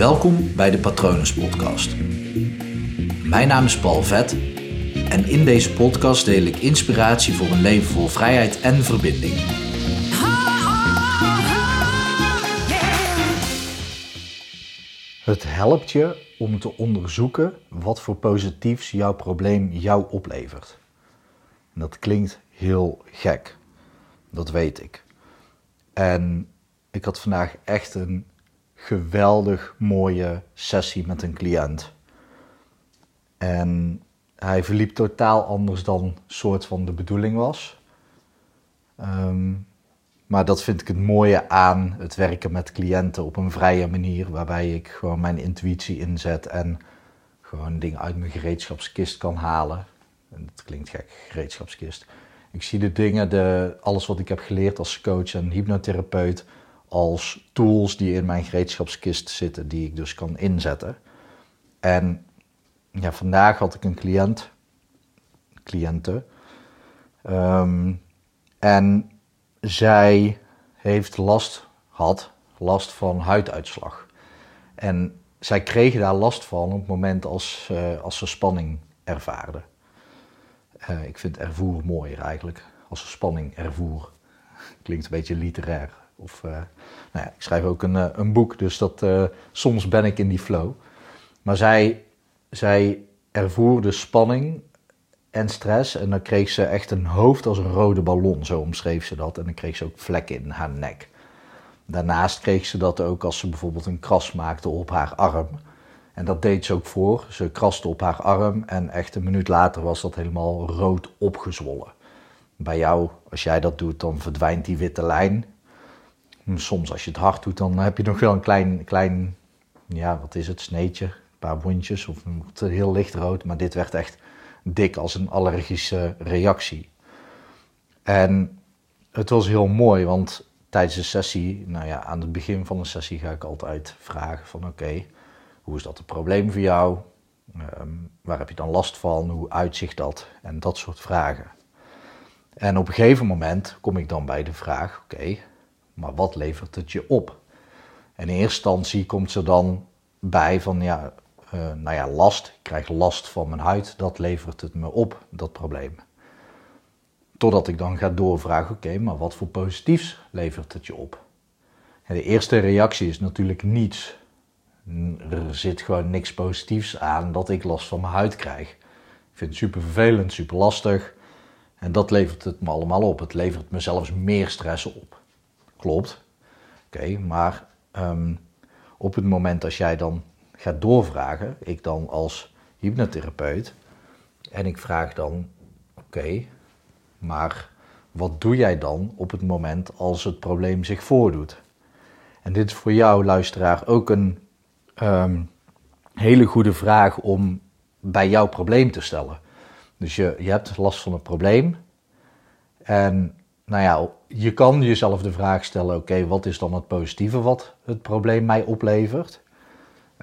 Welkom bij de Patronus Podcast. Mijn naam is Paul Vet en in deze podcast deel ik inspiratie voor een leven vol vrijheid en verbinding. Het helpt je om te onderzoeken wat voor positiefs jouw probleem jou oplevert. Dat klinkt heel gek, dat weet ik. En ik had vandaag echt een geweldig mooie sessie met een cliënt. En hij verliep totaal anders dan soort van de bedoeling was. Ehm, maar dat vind ik het mooie aan het werken met cliënten op een vrije manier, waarbij ik gewoon mijn intuïtie inzet en gewoon dingen uit mijn gereedschapskist kan halen. En dat klinkt gek, gereedschapskist. Ik zie de dingen, de, alles wat ik heb geleerd als coach en hypnotherapeut, als tools die in mijn gereedschapskist zitten, die ik dus kan inzetten. En ja, vandaag had ik een cliënt, cliënte, ehm, en zij heeft last, had last van huiduitslag. En zij kregen daar last van op het moment als, uh, als ze spanning ervaarden. Uh, ik vind ervoer mooier eigenlijk, als ze spanning ervoer. Klinkt een beetje literair. Of, uh, nou ja, ik schrijf ook een, een boek, dus dat, soms ben ik in die flow. Maar zij, zij ervoerde spanning en stress. En dan kreeg ze echt een hoofd als een rode ballon, zo omschreef ze dat. En dan kreeg ze ook vlekken in haar nek. Daarnaast kreeg ze dat ook als ze bijvoorbeeld een kras maakte op haar arm. En dat deed ze ook voor. Ze kraste op haar arm en echt een minuut later was dat helemaal rood opgezwollen. Bij jou, als jij dat doet, dan verdwijnt die witte lijn. Soms als je het hard doet, dan heb je nog wel een klein, klein ja, wat is het, sneetje, een paar wondjes of heel licht rood. Maar dit werd echt dik als een allergische reactie. En het was heel mooi, want tijdens de sessie, nou ja, aan het begin van de sessie ga ik altijd vragen van oké, hoe is dat een probleem voor jou? Um, waar heb je dan last van? Hoe uitzicht dat? En dat soort vragen. En op een gegeven moment kom ik dan bij de vraag, oké, maar wat levert het je op? En in eerste instantie komt ze dan bij van ja, uh, nou ja, last. Ik krijg last van mijn huid. Dat levert het me op, dat probleem. Totdat ik dan ga doorvragen, oké, maar wat voor positiefs levert het je op? En de eerste reactie is natuurlijk niets. Er zit gewoon niks positiefs aan dat ik last van mijn huid krijg. Ik vind het super vervelend, super lastig. En dat levert het me allemaal op. Het levert me zelfs meer stress op. Klopt. Oké, maar um, op het moment als jij dan ga doorvragen, ik dan als hypnotherapeut, en ik vraag dan: oké, maar wat doe jij dan op het moment als het probleem zich voordoet? En dit is voor jou, luisteraar, ook een um, hele goede vraag om bij jouw probleem te stellen. Dus je, je hebt last van een probleem. En nou ja, je kan jezelf de vraag stellen: oké, wat is dan het positieve wat het probleem mij oplevert?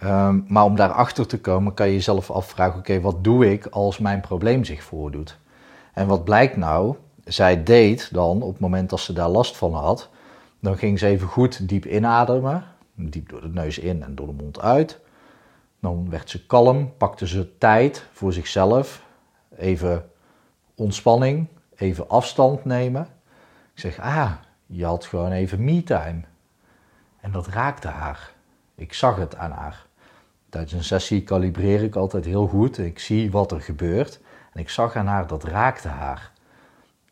Um, maar om daarachter te komen kan je jezelf afvragen, oké, wat doe ik als mijn probleem zich voordoet? En wat blijkt nou? Zij deed dan, op het moment dat ze daar last van had, dan ging ze even goed diep inademen, diep door de neus in en door de mond uit. Dan werd ze kalm, pakte ze tijd voor zichzelf, even ontspanning, even afstand nemen. Ik zeg, ah, je had gewoon even me-time. En dat raakte haar. Ik zag het aan haar. Tijdens een sessie kalibreer ik altijd heel goed. Ik zie wat er gebeurt. En ik zag aan haar, dat raakte haar.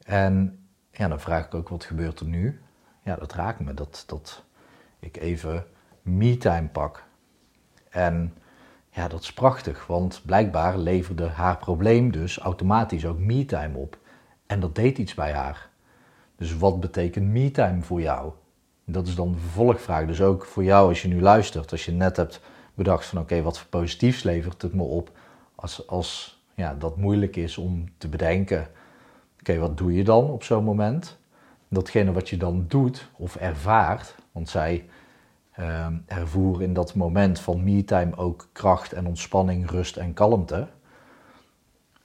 En ja, dan vraag ik ook, wat gebeurt er nu? Ja, dat raakt me. Dat, dat ik even me-time pak. En ja, dat is prachtig. Want blijkbaar leverde haar probleem dus automatisch ook me-time op. En dat deed iets bij haar. Dus wat betekent me-time voor jou? Dat is dan de vervolgvraag. Dus ook voor jou als je nu luistert, als je net hebt bedacht van oké, wat voor positiefs levert het me op als, als ja, dat moeilijk is om te bedenken. Oké, wat doe je dan op zo'n moment? Datgene wat je dan doet of ervaart, want zij uh, ervoer in dat moment van me-time ook kracht en ontspanning, rust en kalmte.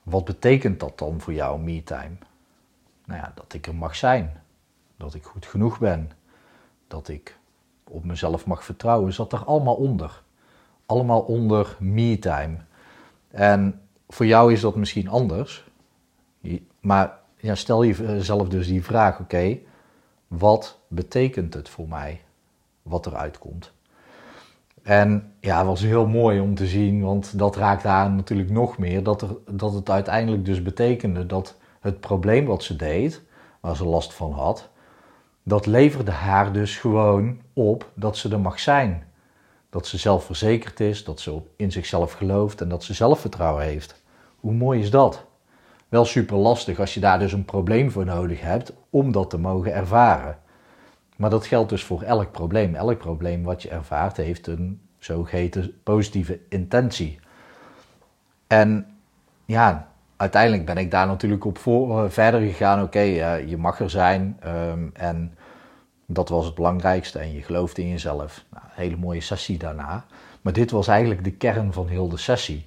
Wat betekent dat dan voor jou, me-time? Nou ja, dat ik er mag zijn. Dat ik goed genoeg ben. Dat ik op mezelf mag vertrouwen, zat er allemaal onder. allemaal onder me-time. En voor jou is dat misschien anders. Maar ja, stel jezelf dus die vraag: oké, wat betekent het voor mij wat eruit komt? En ja, het was heel mooi om te zien, want dat raakte haar natuurlijk nog meer. Dat, er, dat het uiteindelijk dus betekende dat het probleem wat ze deed, waar ze last van had, dat leverde haar dus gewoon op dat ze er mag zijn. Dat ze zelfverzekerd is, dat ze in zichzelf gelooft en dat ze zelfvertrouwen heeft. Hoe mooi is dat? Wel super lastig als je daar dus een probleem voor nodig hebt om dat te mogen ervaren. Maar dat geldt dus voor elk probleem. Elk probleem wat je ervaart heeft een zogeheten positieve intentie. En ja, uiteindelijk ben ik daar natuurlijk op voor, eh, verder gegaan. Oké, je mag er zijn ehm, en dat was het belangrijkste en je gelooft in jezelf. Nou, een hele mooie sessie daarna. Maar dit was eigenlijk de kern van heel de sessie.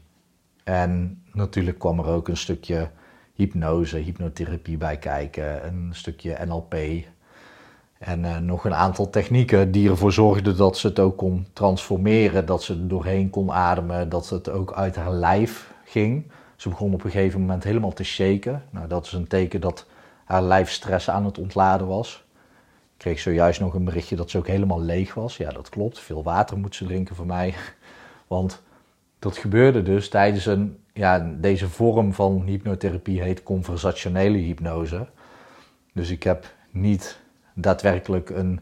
En natuurlijk kwam er ook een stukje hypnose, hypnotherapie bij kijken, een stukje NLP. En uh, nog een aantal technieken die ervoor zorgden dat ze het ook kon transformeren, dat ze er doorheen kon ademen, dat het ook uit haar lijf ging. Ze begon op een gegeven moment helemaal te shaken. Nou, dat is een teken dat haar lijf stress aan het ontladen was. Ik kreeg zojuist nog een berichtje dat ze ook helemaal leeg was. Ja, dat klopt. Veel water moet ze drinken voor mij. Want dat gebeurde dus tijdens een, ja, deze vorm van hypnotherapie heet conversationele hypnose. Dus ik heb niet daadwerkelijk een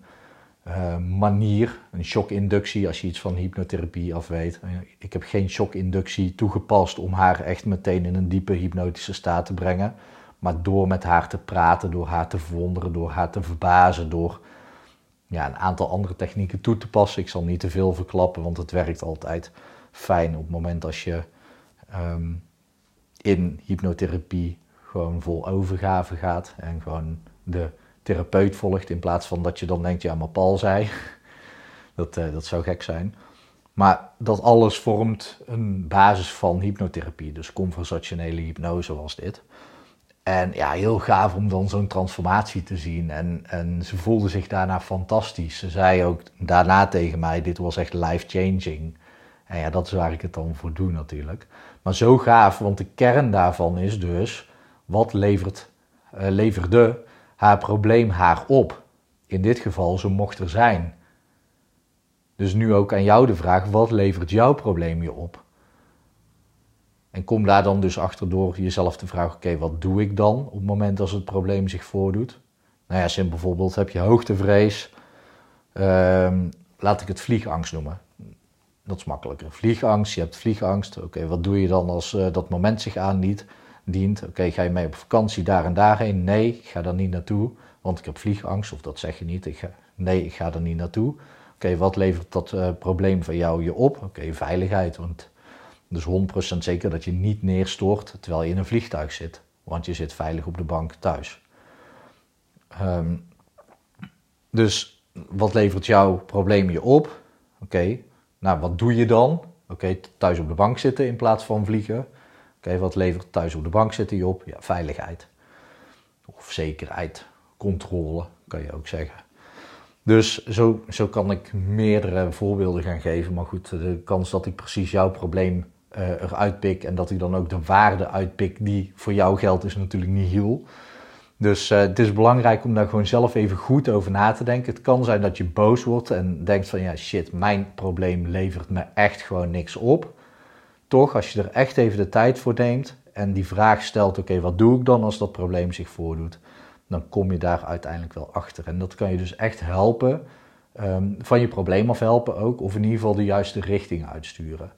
uh, manier, een shockinductie, als je iets van hypnotherapie af weet. Ik heb geen shockinductie toegepast om haar echt meteen in een diepe hypnotische staat te brengen. Maar door met haar te praten, door haar te verwonderen, door haar te verbazen, door ja, een aantal andere technieken toe te passen. Ik zal niet te veel verklappen, want het werkt altijd fijn op het moment als je ehm, in hypnotherapie gewoon vol overgave gaat en gewoon de therapeut volgt in plaats van dat je dan denkt, ja, maar Paul zei. dat, uh, dat zou gek zijn. Maar dat alles vormt een basis van hypnotherapie. Dus conversationele hypnose was dit. En ja, heel gaaf om dan zo'n transformatie te zien. En, en ze voelde zich daarna fantastisch. Ze zei ook daarna tegen mij, dit was echt life-changing. En ja, dat is waar ik het dan voor doe natuurlijk. Maar zo gaaf, want de kern daarvan is dus, wat levert, uh, leverde haar probleem haar op? In dit geval, ze mocht er zijn. Dus nu ook aan jou de vraag, wat levert jouw probleem je op? En kom daar dan dus achter door jezelf te vragen, oké, wat doe ik dan op het moment als het probleem zich voordoet? Nou ja, simpel bijvoorbeeld heb je hoogtevrees, uh, laat ik het vliegangst noemen. Dat is makkelijker. Vliegangst, je hebt vliegangst. Oké, wat doe je dan als uh, dat moment zich aandient? Dient. Oké, ga je mee op vakantie daar en daarheen? Nee, ik ga daar niet naartoe, want ik heb vliegangst. Of dat zeg je niet. Ik ga, nee, ik ga er niet naartoe. Oké, wat levert dat uh, probleem van jou je op? Oké, veiligheid. Want dus 100% zeker dat je niet neerstort terwijl je in een vliegtuig zit. Want je zit veilig op de bank thuis. Um, dus wat levert jouw probleem je op? Oké, nou, wat doe je dan? Oké, thuis op de bank zitten in plaats van vliegen. Oké, wat levert thuis op de bank zitten je op? Ja, veiligheid. Of zekerheid, controle, kan je ook zeggen. Dus zo, zo kan ik meerdere voorbeelden gaan geven. Maar goed, de kans dat ik precies jouw probleem uh, eruit pik en dat ik dan ook de waarde uitpik die voor jou geldt, is natuurlijk niet heel. Dus uh, het is belangrijk om daar gewoon zelf even goed over na te denken. Het kan zijn dat je boos wordt en denkt van ja shit, mijn probleem levert me echt gewoon niks op. Toch, als je er echt even de tijd voor neemt en die vraag stelt, oké, wat doe ik dan als dat probleem zich voordoet? Dan kom je daar uiteindelijk wel achter. En dat kan je dus echt helpen, um, van je probleem af helpen ook, of in ieder geval de juiste richting uitsturen.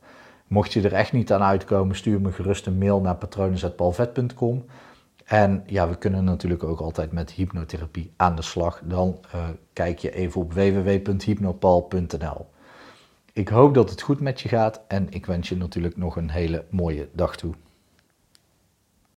Mocht je er echt niet aan uitkomen, stuur me gerust een mail naar patronen.palvet.com. En ja, we kunnen natuurlijk ook altijd met hypnotherapie aan de slag. Dan uh, kijk je even op www.hypnopal.nl. Ik hoop dat het goed met je gaat en ik wens je natuurlijk nog een hele mooie dag toe.